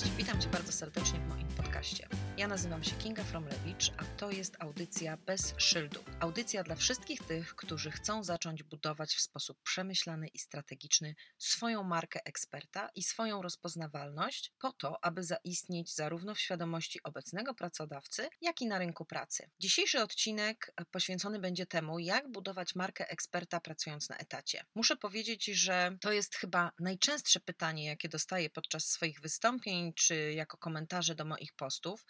Cześć, witam Cię bardzo serdecznie w moim podcaście. Ja nazywam się Kinga Fromlewicz, a to jest audycja bez szyldu. Audycja dla wszystkich tych, którzy chcą zacząć budować w sposób przemyślany i strategiczny swoją markę eksperta i swoją rozpoznawalność po to, aby zaistnieć zarówno w świadomości obecnego pracodawcy, jak i na rynku pracy. Dzisiejszy odcinek poświęcony będzie temu, jak budować markę eksperta pracując na etacie. Muszę powiedzieć, że to jest chyba najczęstsze pytanie, jakie dostaję podczas swoich wystąpień czy jako komentarze do moich postów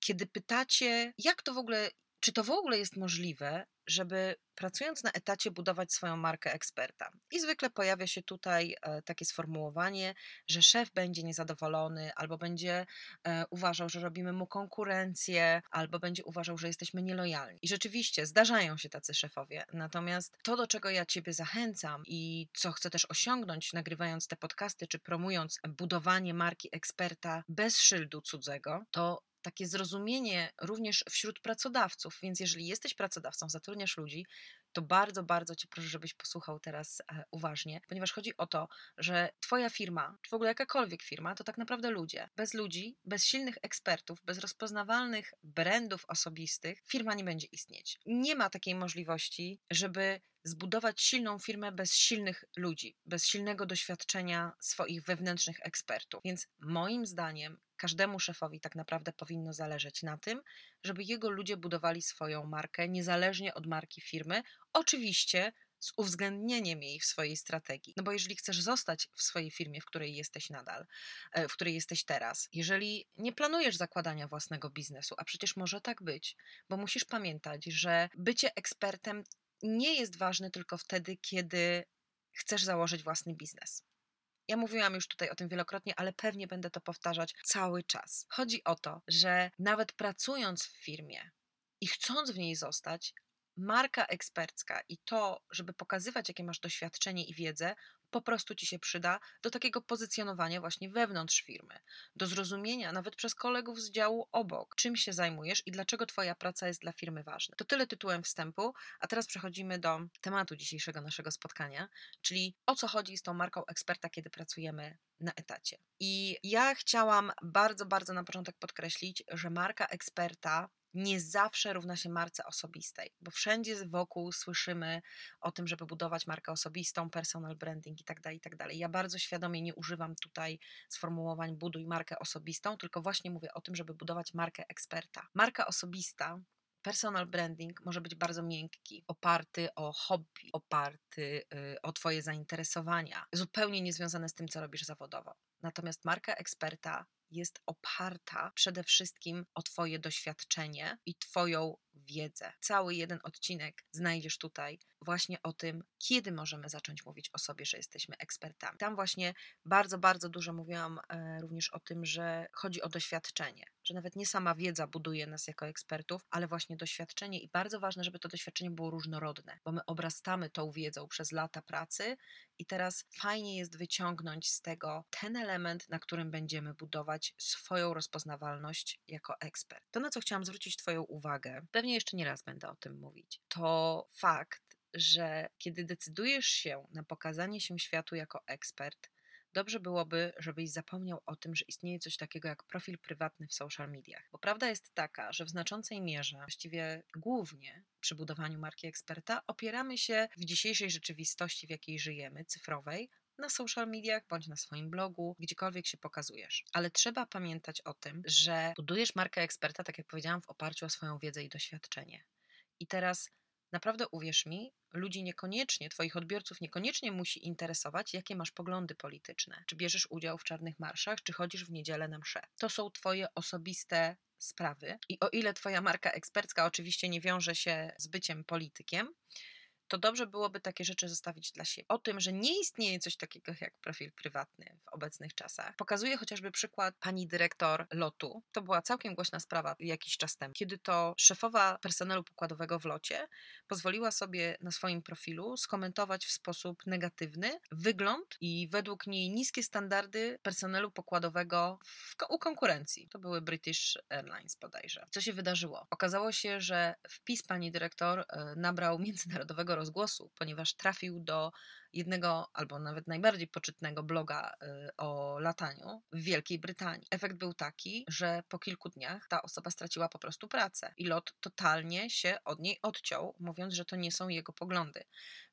kiedy pytacie, jak to w ogóle, czy to w ogóle jest możliwe, żeby pracując na etacie budować swoją markę eksperta. I zwykle pojawia się tutaj e, takie sformułowanie, że szef będzie niezadowolony, albo będzie e, uważał, że robimy mu konkurencję, albo będzie uważał, że jesteśmy nielojalni. I rzeczywiście zdarzają się tacy szefowie. Natomiast to, do czego ja Ciebie zachęcam i co chcę też osiągnąć, nagrywając te podcasty, czy promując budowanie marki eksperta bez szyldu cudzego, to takie zrozumienie również wśród pracodawców. Więc jeżeli jesteś pracodawcą, zatrudniasz ludzi, to bardzo, bardzo Cię proszę, żebyś posłuchał teraz e, uważnie, ponieważ chodzi o to, że Twoja firma, czy w ogóle jakakolwiek firma, to tak naprawdę ludzie. Bez ludzi, bez silnych ekspertów, bez rozpoznawalnych brandów osobistych, firma nie będzie istnieć. Nie ma takiej możliwości, żeby zbudować silną firmę bez silnych ludzi, bez silnego doświadczenia swoich wewnętrznych ekspertów. Więc moim zdaniem każdemu szefowi tak naprawdę powinno zależeć na tym, żeby jego ludzie budowali swoją markę niezależnie od marki firmy, oczywiście z uwzględnieniem jej w swojej strategii. No bo jeżeli chcesz zostać w swojej firmie, w której jesteś nadal, e, w której jesteś teraz, jeżeli nie planujesz zakładania własnego biznesu, a przecież może tak być, bo musisz pamiętać, że bycie ekspertem nie jest ważne tylko wtedy, kiedy chcesz założyć własny biznes. Ja mówiłam już tutaj o tym wielokrotnie, ale pewnie będę to powtarzać cały czas. Chodzi o to, że nawet pracując w firmie i chcąc w niej zostać, marka ekspercka i to, żeby pokazywać, jakie masz doświadczenie i wiedzę, po prostu ci się przyda do takiego pozycjonowania właśnie wewnątrz firmy, do zrozumienia nawet przez kolegów z działu obok, czym się zajmujesz i dlaczego Twoja praca jest dla firmy ważna. To tyle tytułem wstępu, a teraz przechodzimy do tematu dzisiejszego naszego spotkania, czyli o co chodzi z tą marką eksperta, kiedy pracujemy na etacie. I ja chciałam bardzo, bardzo na początek podkreślić, że marka eksperta nie zawsze równa się marce osobistej, bo wszędzie wokół słyszymy o tym, żeby budować markę osobistą, personal branding itd., tak itd. Tak ja bardzo świadomie nie używam tutaj sformułowań buduj markę osobistą, tylko właśnie mówię o tym, żeby budować markę eksperta. Marka osobista personal branding może być bardzo miękki, oparty o hobby, oparty y, o Twoje zainteresowania, zupełnie niezwiązane z tym, co robisz zawodowo. Natomiast marka eksperta jest oparta przede wszystkim o Twoje doświadczenie i Twoją wiedzę. Cały jeden odcinek znajdziesz tutaj właśnie o tym, kiedy możemy zacząć mówić o sobie, że jesteśmy ekspertami. Tam właśnie bardzo, bardzo dużo mówiłam e, również o tym, że chodzi o doświadczenie, że nawet nie sama wiedza buduje nas jako ekspertów, ale właśnie doświadczenie i bardzo ważne, żeby to doświadczenie było różnorodne, bo my obrastamy tą wiedzą przez lata pracy i teraz fajnie jest wyciągnąć z tego ten element, na którym będziemy budować swoją rozpoznawalność jako ekspert. To, na co chciałam zwrócić Twoją uwagę, pewnie jeszcze nie raz będę o tym mówić, to fakt, że kiedy decydujesz się na pokazanie się światu jako ekspert, dobrze byłoby, żebyś zapomniał o tym, że istnieje coś takiego jak profil prywatny w social mediach. Bo prawda jest taka, że w znaczącej mierze, właściwie głównie przy budowaniu marki eksperta, opieramy się w dzisiejszej rzeczywistości, w jakiej żyjemy, cyfrowej, na social mediach bądź na swoim blogu, gdziekolwiek się pokazujesz. Ale trzeba pamiętać o tym, że budujesz markę eksperta, tak jak powiedziałam, w oparciu o swoją wiedzę i doświadczenie. I teraz naprawdę uwierz mi, ludzi niekoniecznie, Twoich odbiorców niekoniecznie musi interesować, jakie masz poglądy polityczne. Czy bierzesz udział w czarnych marszach, czy chodzisz w niedzielę na msze. To są Twoje osobiste sprawy. I o ile Twoja marka ekspercka oczywiście nie wiąże się z byciem politykiem, to dobrze byłoby takie rzeczy zostawić dla siebie. O tym, że nie istnieje coś takiego jak profil prywatny w obecnych czasach, pokazuje chociażby przykład pani dyrektor lotu. To była całkiem głośna sprawa jakiś czas temu, kiedy to szefowa personelu pokładowego w locie pozwoliła sobie na swoim profilu skomentować w sposób negatywny wygląd i według niej niskie standardy personelu pokładowego w, u konkurencji. To były British Airlines bodajże. Co się wydarzyło? Okazało się, że wpis pani dyrektor e, nabrał międzynarodowego rozgłosu, ponieważ trafił do jednego albo nawet najbardziej poczytnego bloga y, o lataniu w Wielkiej Brytanii. Efekt był taki, że po kilku dniach ta osoba straciła po prostu pracę i lot totalnie się od niej odciął, mówiąc, że to nie są jego poglądy.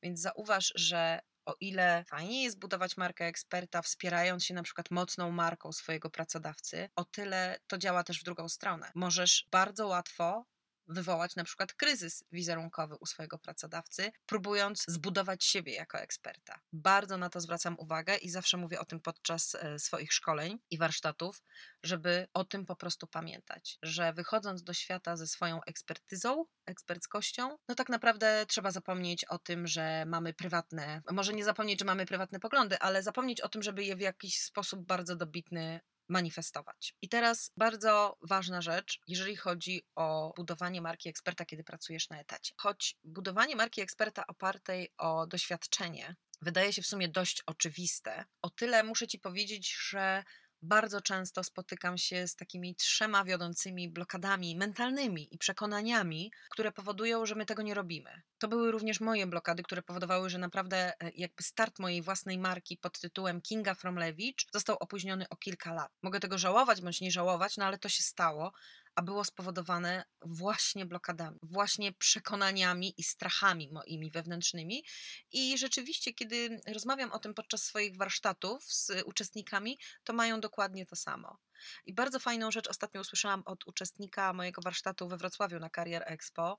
Więc zauważ, że o ile fajnie jest budować markę eksperta, wspierając się na przykład mocną marką swojego pracodawcy, o tyle to działa też w drugą stronę. Możesz bardzo łatwo wywołać na przykład kryzys wizerunkowy u swojego pracodawcy, próbując zbudować siebie jako eksperta. Bardzo na to zwracam uwagę i zawsze mówię o tym podczas e, swoich szkoleń i warsztatów, żeby o tym po prostu pamiętać, że wychodząc do świata ze swoją ekspertyzą, eksperckością, no tak naprawdę trzeba zapomnieć o tym, że mamy prywatne, może nie zapomnieć, że mamy prywatne poglądy, ale zapomnieć o tym, żeby je w jakiś sposób bardzo dobitny manifestować. I teraz bardzo ważna rzecz, jeżeli chodzi o budowanie marki eksperta, kiedy pracujesz na etacie. Choć budowanie marki eksperta opartej o doświadczenie wydaje się w sumie dość oczywiste, o tyle muszę Ci powiedzieć, że bardzo często spotykam się z takimi trzema wiodącymi blokadami mentalnymi i przekonaniami, które powodują, że my tego nie robimy. To były również moje blokady, które powodowały, że naprawdę e, jakby start mojej własnej marki pod tytułem Kinga from Lewicz został opóźniony o kilka lat. Mogę tego żałować bądź nie żałować, no ale to się stało, a było spowodowane właśnie blokadami, właśnie przekonaniami i strachami moimi wewnętrznymi. I rzeczywiście, kiedy rozmawiam o tym podczas swoich warsztatów z uczestnikami, to mają dokładnie to samo. I bardzo fajną rzecz ostatnio usłyszałam od uczestnika mojego warsztatu we Wrocławiu na Career Expo,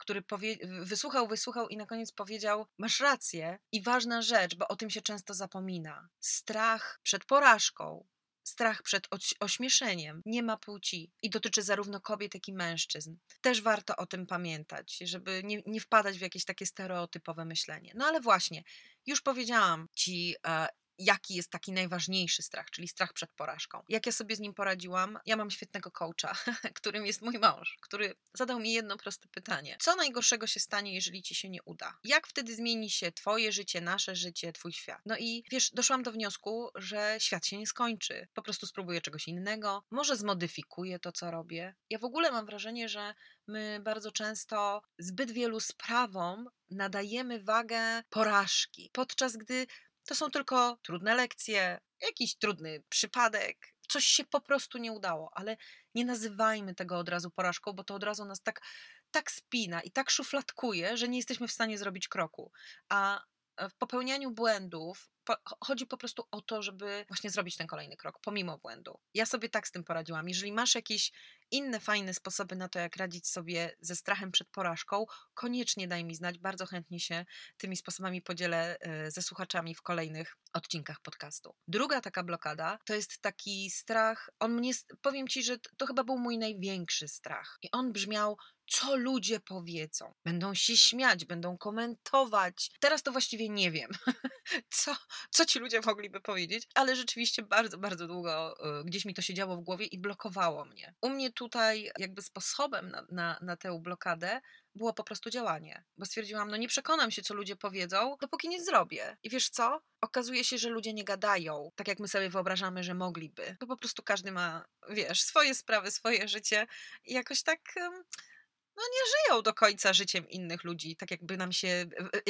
który wysłuchał, wysłuchał i na koniec powiedział: Masz rację i ważna rzecz, bo o tym się często zapomina. Strach przed porażką, strach przed ośmieszeniem nie ma płci i dotyczy zarówno kobiet, jak i mężczyzn. Też warto o tym pamiętać, żeby nie, nie wpadać w jakieś takie stereotypowe myślenie. No ale właśnie, już powiedziałam ci, e, jaki jest taki najważniejszy strach, czyli strach przed porażką. Jak ja sobie z nim poradziłam? Ja mam świetnego coacha, którym jest mój mąż, który zadał mi jedno proste pytanie. Co najgorszego się stanie, jeżeli ci się nie uda? Jak wtedy zmieni się twoje życie, nasze życie, twój świat? No i wiesz, doszłam do wniosku, że świat się nie skończy. Po prostu spróbuję czegoś innego, może zmodyfikuję to, co robię. Ja w ogóle mam wrażenie, że my bardzo często zbyt wielu sprawom nadajemy wagę porażki, podczas gdy to są tylko trudne lekcje, jakiś trudny przypadek, coś się po prostu nie udało, ale nie nazywajmy tego od razu porażką, bo to od razu nas tak, tak spina i tak szufladkuje, że nie jesteśmy w stanie zrobić kroku. A w popełnianiu błędów po, chodzi po prostu o to, żeby właśnie zrobić ten kolejny krok, pomimo błędu. Ja sobie tak z tym poradziłam. Jeżeli masz jakieś inne fajne sposoby na to, jak radzić sobie ze strachem przed porażką, koniecznie daj mi znać. Bardzo chętnie się tymi sposobami podzielę e, ze słuchaczami w kolejnych odcinkach podcastu. Druga taka blokada to jest taki strach. On mnie, powiem ci, że to chyba był mój największy strach. I on brzmiał: co ludzie powiedzą. Będą się śmiać, będą komentować. Teraz to właściwie nie wiem, co, co ci ludzie mogliby powiedzieć, ale rzeczywiście bardzo, bardzo długo y, gdzieś mi to się działo w głowie i blokowało mnie. U mnie tutaj jakby sposobem na, na, na tę blokadę było po prostu działanie, bo stwierdziłam, no nie przekonam się, co ludzie powiedzą, dopóki nie zrobię. I wiesz co? Okazuje się, że ludzie nie gadają, tak jak my sobie wyobrażamy, że mogliby. To po prostu każdy ma, wiesz, swoje sprawy, swoje życie i jakoś tak no nie żyją do końca życiem innych ludzi, tak jakby nam się,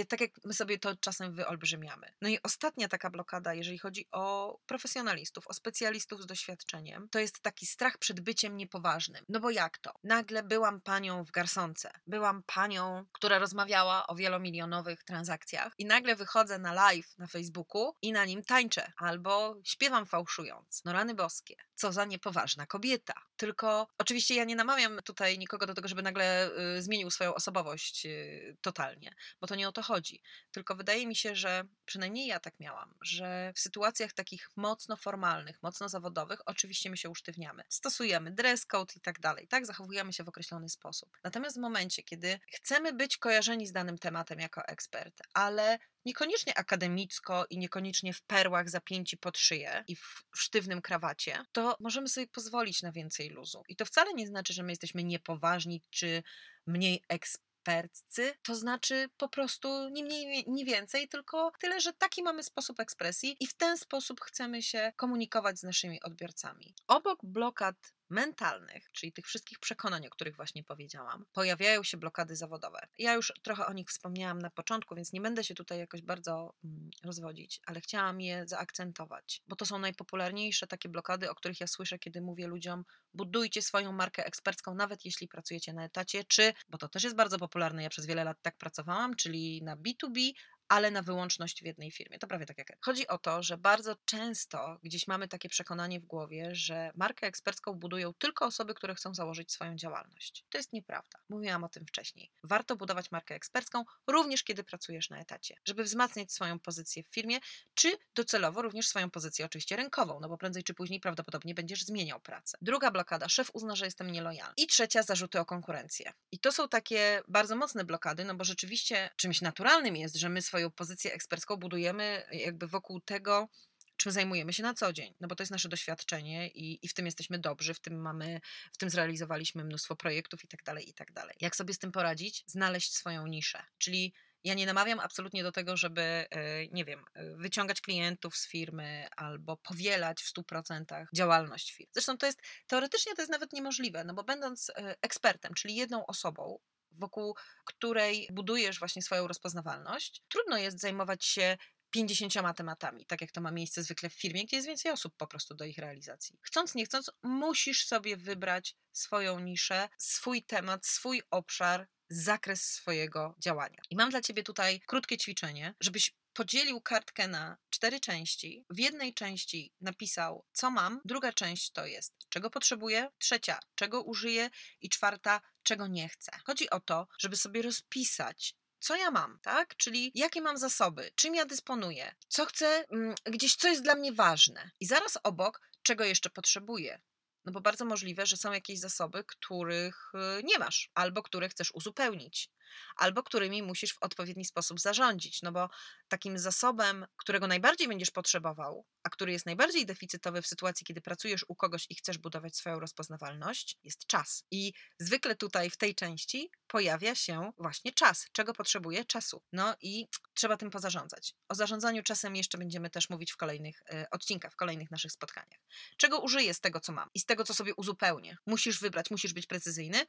tak jak my sobie to czasem wyolbrzymiamy. No i ostatnia taka blokada, jeżeli chodzi o profesjonalistów, o specjalistów z doświadczeniem, to jest taki strach przed byciem niepoważnym. No bo jak to? Nagle byłam panią w garsonce, byłam panią, która rozmawiała o wielomilionowych transakcjach i nagle wychodzę na live na Facebooku i na nim tańczę albo śpiewam fałszując. No rany boskie co za niepoważna kobieta. Tylko oczywiście ja nie namawiam tutaj nikogo do tego, żeby nagle y, zmienił swoją osobowość y, totalnie, bo to nie o to chodzi. Tylko wydaje mi się, że przynajmniej ja tak miałam, że w sytuacjach takich mocno formalnych, mocno zawodowych, oczywiście my się usztywniamy. Stosujemy dress code i tak dalej, tak? Zachowujemy się w określony sposób. Natomiast w momencie, kiedy chcemy być kojarzeni z danym tematem jako ekspert, ale niekoniecznie akademicko i niekoniecznie w perłach zapięci pod szyję i w sztywnym krawacie, to możemy sobie pozwolić na więcej luzu. I to wcale nie znaczy, że my jesteśmy niepoważni czy mniej eksperccy, to znaczy po prostu nie mniej, nie więcej, tylko tyle, że taki mamy sposób ekspresji i w ten sposób chcemy się komunikować z naszymi odbiorcami. Obok blokad mentalnych, czyli tych wszystkich przekonań, o których właśnie powiedziałam, pojawiają się blokady zawodowe. Ja już trochę o nich wspomniałam na początku, więc nie będę się tutaj jakoś bardzo mm, rozwodzić, ale chciałam je zaakcentować, bo to są najpopularniejsze takie blokady, o których ja słyszę, kiedy mówię ludziom: budujcie swoją markę ekspercką, nawet jeśli pracujecie na etacie, czy, bo to też jest bardzo popularne, ja przez wiele lat tak pracowałam, czyli na B2B, ale na wyłączność w jednej firmie. To prawie tak jak. Chodzi o to, że bardzo często gdzieś mamy takie przekonanie w głowie, że markę ekspercką budują tylko osoby, które chcą założyć swoją działalność. To jest nieprawda. Mówiłam o tym wcześniej. Warto budować markę ekspercką również kiedy pracujesz na etacie, żeby wzmacniać swoją pozycję w firmie, czy docelowo również swoją pozycję oczywiście rynkową, no bo prędzej czy później prawdopodobnie będziesz zmieniał pracę. Druga blokada, szef uzna, że jestem nielojalny. I trzecia, zarzuty o konkurencję. I to są takie bardzo mocne blokady, no bo rzeczywiście czymś naturalnym jest, że my swoje swoją pozycję ekspercką budujemy jakby wokół tego, czym zajmujemy się na co dzień, no bo to jest nasze doświadczenie i, i w tym jesteśmy dobrzy, w tym mamy, w tym zrealizowaliśmy mnóstwo projektów i tak dalej, i tak dalej. Jak sobie z tym poradzić? Znaleźć swoją niszę, czyli ja nie namawiam absolutnie do tego, żeby, e, nie wiem, e, wyciągać klientów z firmy albo powielać w 100% działalność firmy. Zresztą to jest, teoretycznie to jest nawet niemożliwe, no bo będąc e, ekspertem, czyli jedną osobą, wokół której budujesz właśnie swoją rozpoznawalność, trudno jest zajmować się 50 tematami, tak jak to ma miejsce zwykle w firmie, gdzie jest więcej osób po prostu do ich realizacji. Chcąc, nie chcąc, musisz sobie wybrać swoją niszę, swój temat, swój obszar, zakres swojego działania. I mam dla Ciebie tutaj krótkie ćwiczenie, żebyś podzielił kartkę na cztery części. W jednej części napisał, co mam, druga część to jest, czego potrzebuję, trzecia, czego użyję i czwarta, czego nie chcę. Chodzi o to, żeby sobie rozpisać co ja mam, tak? Czyli jakie mam zasoby, czym ja dysponuję, co chcę, mm, gdzieś co jest dla mnie ważne. I zaraz obok, czego jeszcze potrzebuję. No bo bardzo możliwe, że są jakieś zasoby, których y, nie masz, albo które chcesz uzupełnić albo którymi musisz w odpowiedni sposób zarządzić. No bo takim zasobem, którego najbardziej będziesz potrzebował, a który jest najbardziej deficytowy w sytuacji, kiedy pracujesz u kogoś i chcesz budować swoją rozpoznawalność, jest czas. I zwykle tutaj w tej części pojawia się właśnie czas. Czego potrzebuje? Czasu. No i trzeba tym pozarządzać. O zarządzaniu czasem jeszcze będziemy też mówić w kolejnych e, odcinkach, w kolejnych naszych spotkaniach. Czego użyję z tego, co mam i z tego, co sobie uzupełnię? Musisz wybrać, musisz być precyzyjny.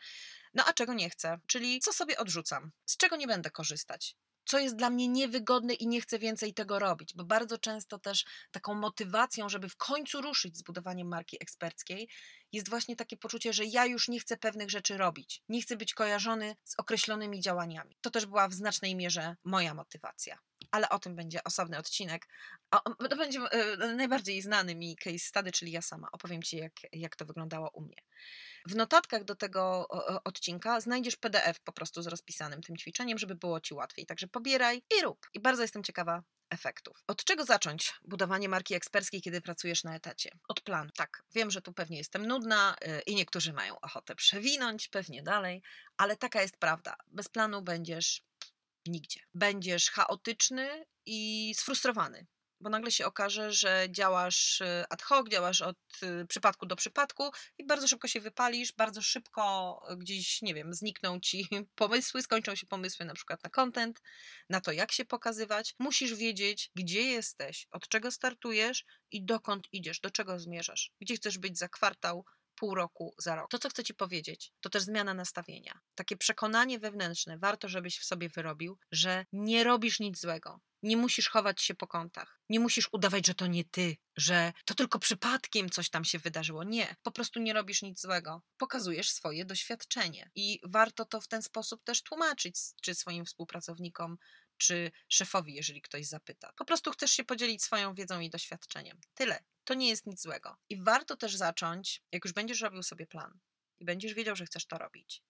No a czego nie chcę? Czyli co sobie Z czego nie będę korzystać? co jest dla mnie niewygodne i nie chcę więcej tego robić, bo bardzo często też taką motywacją, żeby w końcu ruszyć z budowaniem marki eksperckiej, jest właśnie takie poczucie, że ja już nie chcę pewnych rzeczy robić, nie chcę być kojarzony z określonymi działaniami. To też była w znacznej mierze moja motywacja. Ale o tym będzie osobny odcinek. O, to będzie e, najbardziej znany mi case study, czyli ja sama. Opowiem Ci, jak, jak to wyglądało u mnie. W notatkach do tego odcinka znajdziesz PDF po prostu z rozpisanym tym ćwiczeniem, żeby było Ci łatwiej. Także pobieraj i rób. I bardzo jestem ciekawa efektów. Od czego zacząć budowanie marki eksperckiej, kiedy pracujesz na etacie? Od planu. Tak, wiem, że tu pewnie jestem nudna y, i niektórzy mają ochotę przewinąć, pewnie dalej, ale taka jest prawda. Bez planu będziesz nigdzie. Będziesz chaotyczny i sfrustrowany bo nagle się okaże, że działasz y, ad hoc, działasz od y, przypadku do przypadku i bardzo szybko się wypalisz, bardzo szybko gdzieś, nie wiem, znikną ci pomysły, skończą się pomysły na przykład na content, na to, jak się pokazywać. Musisz wiedzieć, gdzie jesteś, od czego startujesz i dokąd idziesz, do czego zmierzasz, gdzie chcesz być za kwartał, pół roku, za rok. To, co chcę Ci powiedzieć, to też zmiana nastawienia. Takie przekonanie wewnętrzne, warto, żebyś w sobie wyrobił, że nie robisz nic złego. Nie musisz chować się po kątach. Nie musisz udawać, że to nie ty, że to tylko przypadkiem coś tam się wydarzyło. Nie, po prostu nie robisz nic złego. Pokazujesz swoje doświadczenie. I warto to w ten sposób też tłumaczyć, czy swoim współpracownikom, czy szefowi, jeżeli ktoś zapyta. Po prostu chcesz się podzielić swoją wiedzą i doświadczeniem. Tyle. To nie jest nic złego. I warto też zacząć, jak już będziesz robił sobie plan i będziesz wiedział, że chcesz to robić,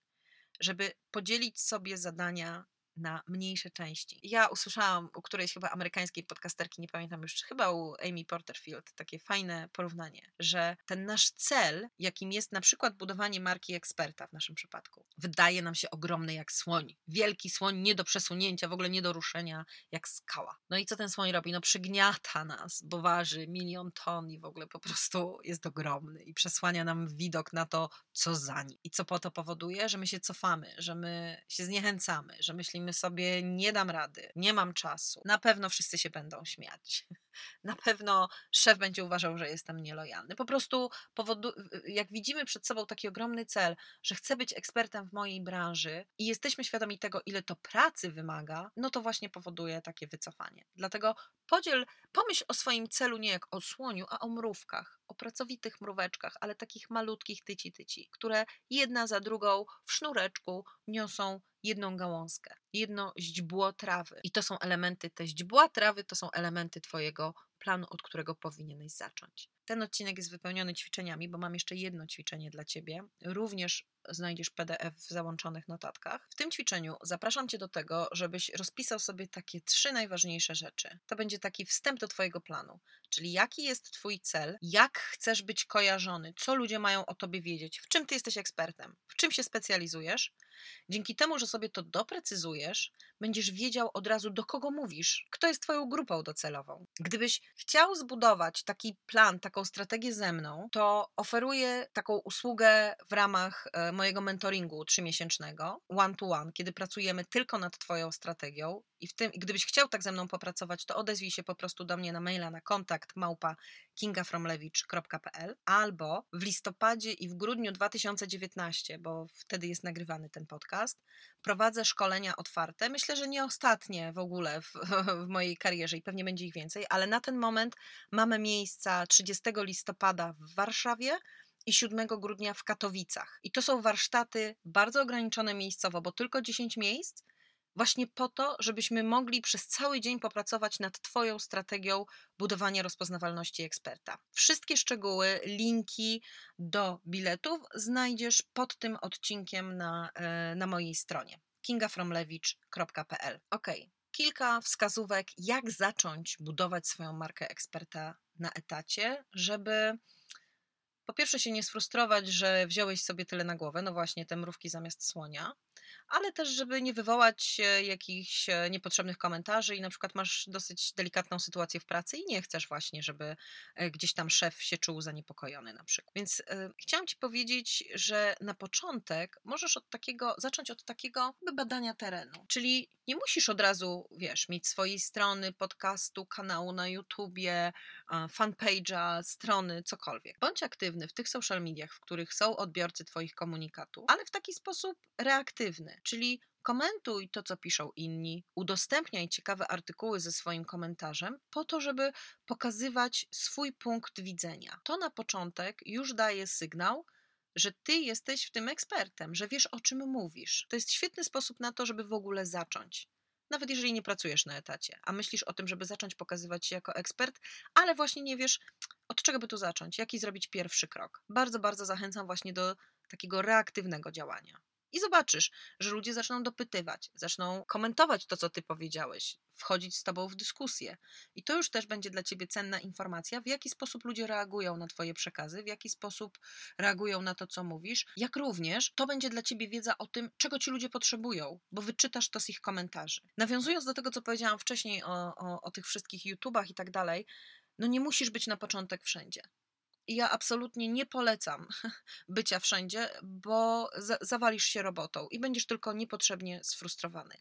żeby podzielić sobie zadania na mniejsze części. Ja usłyszałam u którejś chyba amerykańskiej podcasterki, nie pamiętam już, chyba u Amy Porterfield, takie fajne porównanie, że ten nasz cel, jakim jest na przykład budowanie marki eksperta w naszym przypadku, wydaje nam się ogromny jak słoń. Wielki słoń, nie do przesunięcia, w ogóle nie do ruszenia, jak skała. No i co ten słoń robi? No przygniata nas, bo waży milion ton i w ogóle po prostu jest ogromny i przesłania nam widok na to, co za nim. I co po to powoduje? Że my się cofamy, że my się zniechęcamy, że myślimy powiemy sobie, nie dam rady, nie mam czasu, na pewno wszyscy się będą śmiać. Na pewno szef będzie uważał, że jestem nielojalny. Po prostu, powodu, jak widzimy przed sobą taki ogromny cel, że chcę być ekspertem w mojej branży i jesteśmy świadomi tego, ile to pracy wymaga, no to właśnie powoduje takie wycofanie. Dlatego podziel, pomyśl o swoim celu nie jak o słoniu, a o mrówkach, o pracowitych mróweczkach, ale takich malutkich tyci-tyci, które jedna za drugą w sznureczku niosą jedną gałązkę, jedno źdźbło trawy. I to są elementy, te źdźbła trawy to są elementy Twojego planu, od którego powinieneś zacząć. Ten odcinek jest wypełniony ćwiczeniami, bo mam jeszcze jedno ćwiczenie dla Ciebie. Również znajdziesz PDF w załączonych notatkach. W tym ćwiczeniu zapraszam Cię do tego, żebyś rozpisał sobie takie trzy najważniejsze rzeczy. To będzie taki wstęp do Twojego planu, czyli jaki jest Twój cel, jak chcesz być kojarzony, co ludzie mają o Tobie wiedzieć, w czym Ty jesteś ekspertem, w czym się specjalizujesz. Dzięki temu, że sobie to doprecyzujesz, będziesz wiedział od razu, do kogo mówisz, kto jest Twoją grupą docelową. Gdybyś chciał zbudować taki plan, taką strategię ze mną, to oferuję taką usługę w ramach e, mojego mentoringu trzymiesięcznego, one to one, kiedy pracujemy tylko nad Twoją strategią i w tym, gdybyś chciał tak ze mną popracować, to odezwij się po prostu do mnie na maila na kontakt małpa kingafromlewicz.pl albo w listopadzie i w grudniu 2019, bo wtedy jest nagrywany ten podcast, prowadzę szkolenia otwarte. Myślę, że nie ostatnie w ogóle w, w mojej karierze i pewnie będzie ich więcej, ale na ten moment mamy miejsca 30 listopada w Warszawie, i 7 grudnia w Katowicach. I to są warsztaty bardzo ograniczone miejscowo, bo tylko 10 miejsc, właśnie po to, żebyśmy mogli przez cały dzień popracować nad Twoją strategią budowania rozpoznawalności eksperta. Wszystkie szczegóły, linki do biletów znajdziesz pod tym odcinkiem na, e, na mojej stronie kingafromlewicz.pl. Ok, kilka wskazówek, jak zacząć budować swoją markę eksperta na etacie, żeby po pierwsze się nie sfrustrować, że wziąłeś sobie tyle na głowę, no właśnie te mrówki zamiast słonia, ale też, żeby nie wywołać jakichś e, niepotrzebnych komentarzy i na przykład masz dosyć delikatną sytuację w pracy i nie chcesz właśnie, żeby e, gdzieś tam szef się czuł zaniepokojony na przykład. Więc y, chciałam Ci powiedzieć, że na początek możesz od takiego, zacząć od takiego badania terenu, czyli nie musisz od razu, wiesz, mieć swojej strony, podcastu, kanału na YouTubie, fanpage'a, strony, cokolwiek. Bądź aktywny w tych social mediach, w których są odbiorcy Twoich komunikatów, ale w taki sposób reaktywny, czyli komentuj to, co piszą inni, udostępniaj ciekawe artykuły ze swoim komentarzem, po to, żeby pokazywać swój punkt widzenia. To na początek już daje sygnał, że ty jesteś w tym ekspertem, że wiesz o czym mówisz. To jest świetny sposób na to, żeby w ogóle zacząć. Nawet jeżeli nie pracujesz na etacie, a myślisz o tym, żeby zacząć pokazywać się jako ekspert, ale właśnie nie wiesz, od czego by tu zacząć, jaki zrobić pierwszy krok. Bardzo, bardzo zachęcam właśnie do takiego reaktywnego działania. I zobaczysz, że ludzie zaczną dopytywać, zaczną komentować to, co ty powiedziałeś, wchodzić z tobą w dyskusję. I to już też będzie dla ciebie cenna informacja, w jaki sposób ludzie reagują na twoje przekazy, w jaki sposób reagują na to, co mówisz. Jak również to będzie dla ciebie wiedza o tym, czego ci ludzie potrzebują, bo wyczytasz to z ich komentarzy. Nawiązując do tego, co powiedziałam wcześniej o, o, o tych wszystkich YouTubach i tak dalej, no nie musisz być na początek wszędzie. Ja absolutnie nie polecam bycia wszędzie, bo za zawalisz się robotą i będziesz tylko niepotrzebnie sfrustrowany.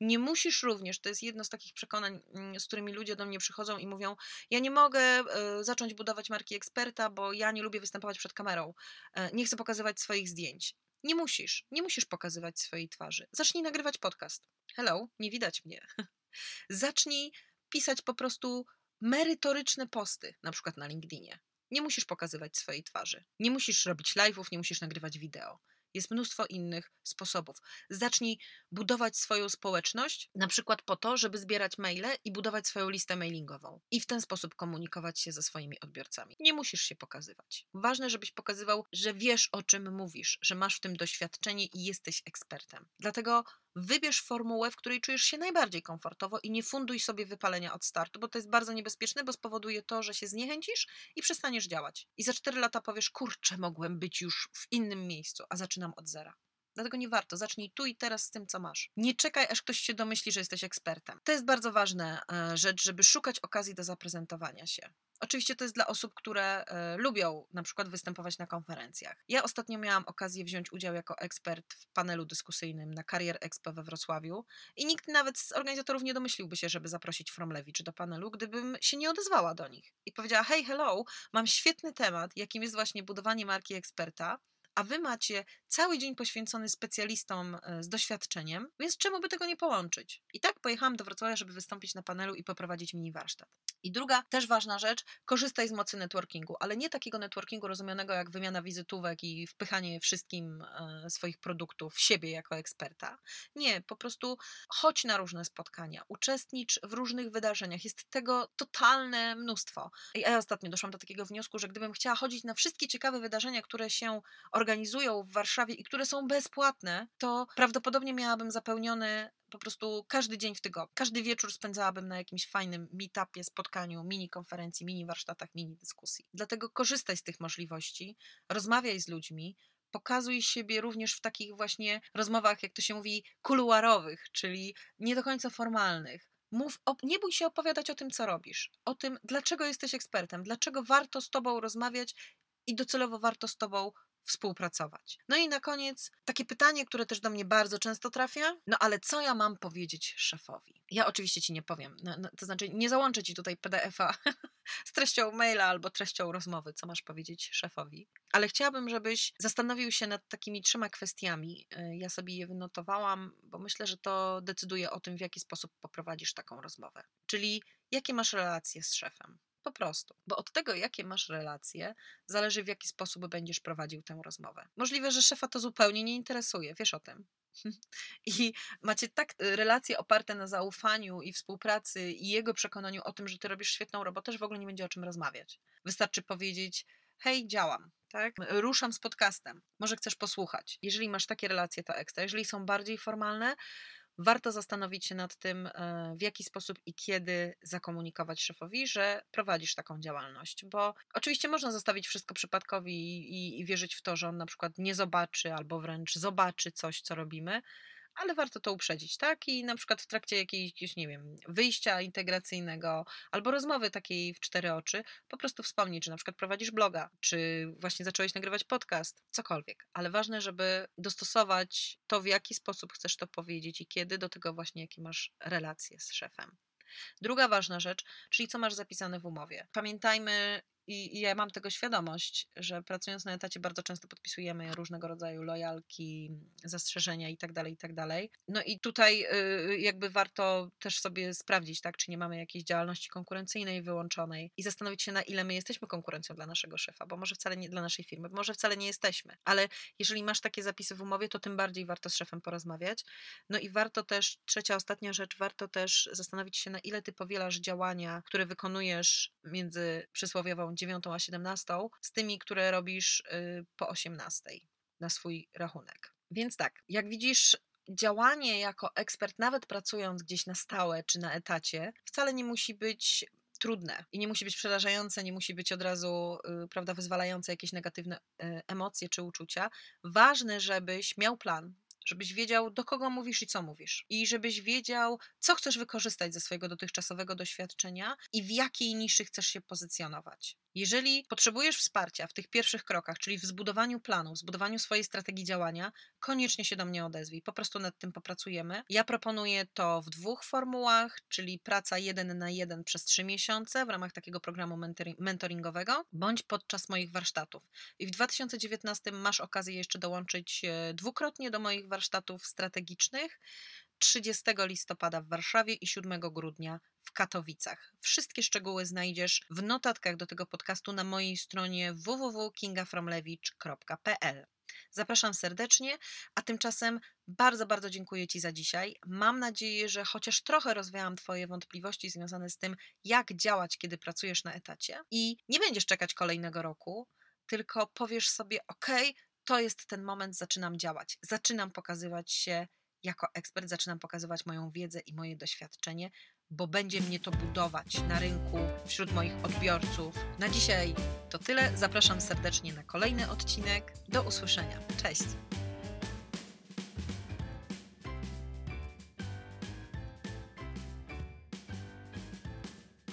Nie musisz również, to jest jedno z takich przekonań, mm, z którymi ludzie do mnie przychodzą i mówią: Ja nie mogę y, zacząć budować marki eksperta, bo ja nie lubię występować przed kamerą, y, nie chcę pokazywać swoich zdjęć. Nie musisz, nie musisz pokazywać swojej twarzy. Zacznij nagrywać podcast. Hello, nie widać mnie. Zacznij pisać po prostu merytoryczne posty, na przykład na LinkedInie. Nie musisz pokazywać swojej twarzy. Nie musisz robić live'ów, nie musisz nagrywać wideo. Jest mnóstwo innych sposobów. Zacznij budować swoją społeczność, na przykład po to, żeby zbierać maile i budować swoją listę mailingową i w ten sposób komunikować się ze swoimi odbiorcami. Nie musisz się pokazywać. Ważne, żebyś pokazywał, że wiesz o czym mówisz, że masz w tym doświadczenie i jesteś ekspertem. Dlatego wybierz formułę, w której czujesz się najbardziej komfortowo i nie funduj sobie wypalenia od startu, bo to jest bardzo niebezpieczne, bo spowoduje to, że się zniechęcisz i przestaniesz działać. I za 4 lata powiesz, kurczę, mogłem być już w innym miejscu, a zaczynam od zera. Dlatego nie warto. Zacznij tu i teraz z tym, co masz. Nie czekaj, aż ktoś się domyśli, że jesteś ekspertem. To jest bardzo ważna e, rzecz, żeby szukać okazji do zaprezentowania się. Oczywiście to jest dla osób, które e, lubią na przykład występować na konferencjach. Ja ostatnio miałam okazję wziąć udział jako ekspert w panelu dyskusyjnym na Career Expo we Wrocławiu i nikt nawet z organizatorów nie domyśliłby się, żeby zaprosić Fromlewicz do panelu, gdybym się nie odezwała do nich i powiedziała: Hej, hello, mam świetny temat, jakim jest właśnie budowanie marki eksperta a wy macie cały dzień poświęcony specjalistom e, z doświadczeniem, więc czemu by tego nie połączyć? I tak pojechałam do Wrocławia, żeby wystąpić na panelu i poprowadzić mini warsztat. I druga, też ważna rzecz, korzystaj z mocy networkingu, ale nie takiego networkingu rozumianego jak wymiana wizytówek i wpychanie wszystkim e, swoich produktów w siebie jako eksperta. Nie, po prostu chodź na różne spotkania, uczestnicz w różnych wydarzeniach. Jest tego totalne mnóstwo. I ja ostatnio doszłam do takiego wniosku, że gdybym chciała chodzić na wszystkie ciekawe wydarzenia, które się organizują w Warszawie i które są bezpłatne, to prawdopodobnie miałabym zapełniony po prostu każdy dzień w tygodniu. Każdy wieczór spędzałabym na jakimś fajnym meetupie, spotkaniu, mini konferencji, mini warsztatach, mini dyskusji. Dlatego korzystaj z tych możliwości, rozmawiaj z ludźmi, pokazuj siebie również w takich właśnie rozmowach, jak to się mówi, kuluarowych, czyli nie do końca formalnych. Mów, nie bój się opowiadać o tym, co robisz, o tym, dlaczego jesteś ekspertem, dlaczego warto z tobą rozmawiać i docelowo warto z tobą współpracować. No i na koniec takie pytanie, które też do mnie bardzo często trafia. No ale co ja mam powiedzieć szefowi? Ja oczywiście ci nie powiem. No, no, to znaczy, nie załączę ci tutaj PDF-a z treścią maila albo treścią rozmowy, co masz powiedzieć szefowi. Ale chciałabym, żebyś zastanowił się nad takimi trzema kwestiami. Y, ja sobie je wynotowałam, bo myślę, że to decyduje o tym, w jaki sposób poprowadzisz taką rozmowę. Czyli jakie masz relacje z szefem? Po prostu. Bo od tego, jakie masz relacje, zależy w jaki sposób będziesz prowadził tę rozmowę. Możliwe, że szefa to zupełnie nie interesuje, wiesz o tym. I macie tak y, relacje oparte na zaufaniu i współpracy i jego przekonaniu o tym, że ty robisz świetną robotę, że w ogóle nie będzie o czym rozmawiać. Wystarczy powiedzieć: Hej, działam, tak? Ruszam z podcastem. Może chcesz posłuchać. Jeżeli masz takie relacje, to ekstra. Jeżeli są bardziej formalne, warto zastanowić się nad tym, e, w jaki sposób i kiedy zakomunikować szefowi, że prowadzisz taką działalność. Bo oczywiście można zostawić wszystko przypadkowi i, i, wierzyć w to, że on na przykład nie zobaczy albo wręcz zobaczy coś, co robimy, ale warto to uprzedzić, tak? I na przykład w trakcie jakiegoś, nie wiem, wyjścia integracyjnego albo rozmowy takiej w cztery oczy, po prostu wspomnieć, że na przykład prowadzisz bloga, czy właśnie zacząłeś nagrywać podcast, cokolwiek. Ale ważne, żeby dostosować to, w jaki sposób chcesz to powiedzieć i kiedy, do tego właśnie, jakie masz relacje z szefem. Druga ważna rzecz, czyli co masz zapisane w umowie. Pamiętajmy, i, I, ja mam tego świadomość, że pracując na etacie bardzo często podpisujemy różnego rodzaju lojalki, zastrzeżenia itd., tak itd. Tak no i tutaj y, jakby warto też sobie sprawdzić, tak, czy nie mamy jakiejś działalności konkurencyjnej wyłączonej i zastanowić się, na ile my jesteśmy konkurencją dla naszego szefa, bo może wcale nie dla naszej firmy, może wcale nie jesteśmy. Ale jeżeli masz takie zapisy w umowie, to tym bardziej warto z szefem porozmawiać. No i warto też, trzecia, ostatnia rzecz, warto też zastanowić się, na ile ty powielasz działania, które wykonujesz między przysłowiową 9 a 17 z tymi, które robisz y, po 18 na swój rachunek. Więc tak, jak widzisz, działanie jako ekspert, nawet pracując gdzieś na stałe czy na etacie, wcale nie musi być trudne i nie musi być przerażające, nie musi być od razu, y, prawda, wyzwalające jakieś negatywne y, emocje czy uczucia. Ważne, żebyś miał plan, żebyś wiedział, do kogo mówisz i co mówisz. I żebyś wiedział, co chcesz wykorzystać ze swojego dotychczasowego doświadczenia i w jakiej niszy chcesz się pozycjonować. Jeżeli potrzebujesz wsparcia w tych pierwszych krokach, czyli w zbudowaniu planu, w zbudowaniu swojej strategii działania, koniecznie się do mnie odezwij. Po prostu nad tym popracujemy. Ja proponuję to w dwóch formułach, czyli praca jeden na jeden przez trzy miesiące w ramach takiego programu mentoringowego, bądź podczas moich warsztatów. I w 2019 masz okazję jeszcze dołączyć e, dwukrotnie do moich warsztatów strategicznych. 30 listopada w Warszawie i 7 grudnia w Katowicach. Wszystkie szczegóły znajdziesz w notatkach do tego podcastu na mojej stronie www.kingafromlewicz.pl. Zapraszam serdecznie, a tymczasem bardzo, bardzo dziękuję Ci za dzisiaj. Mam nadzieję, że chociaż trochę rozwiałam Twoje wątpliwości związane z tym, jak działać, kiedy pracujesz na etacie i nie będziesz czekać kolejnego roku, tylko powiesz sobie: OK, to jest ten moment, zaczynam działać, zaczynam pokazywać się jako ekspert, zaczynam pokazywać moją wiedzę i moje doświadczenie, bo będzie mnie to budować na rynku, wśród moich odbiorców. Na dzisiaj to tyle. Zapraszam serdecznie na kolejny odcinek. Do usłyszenia. Cześć!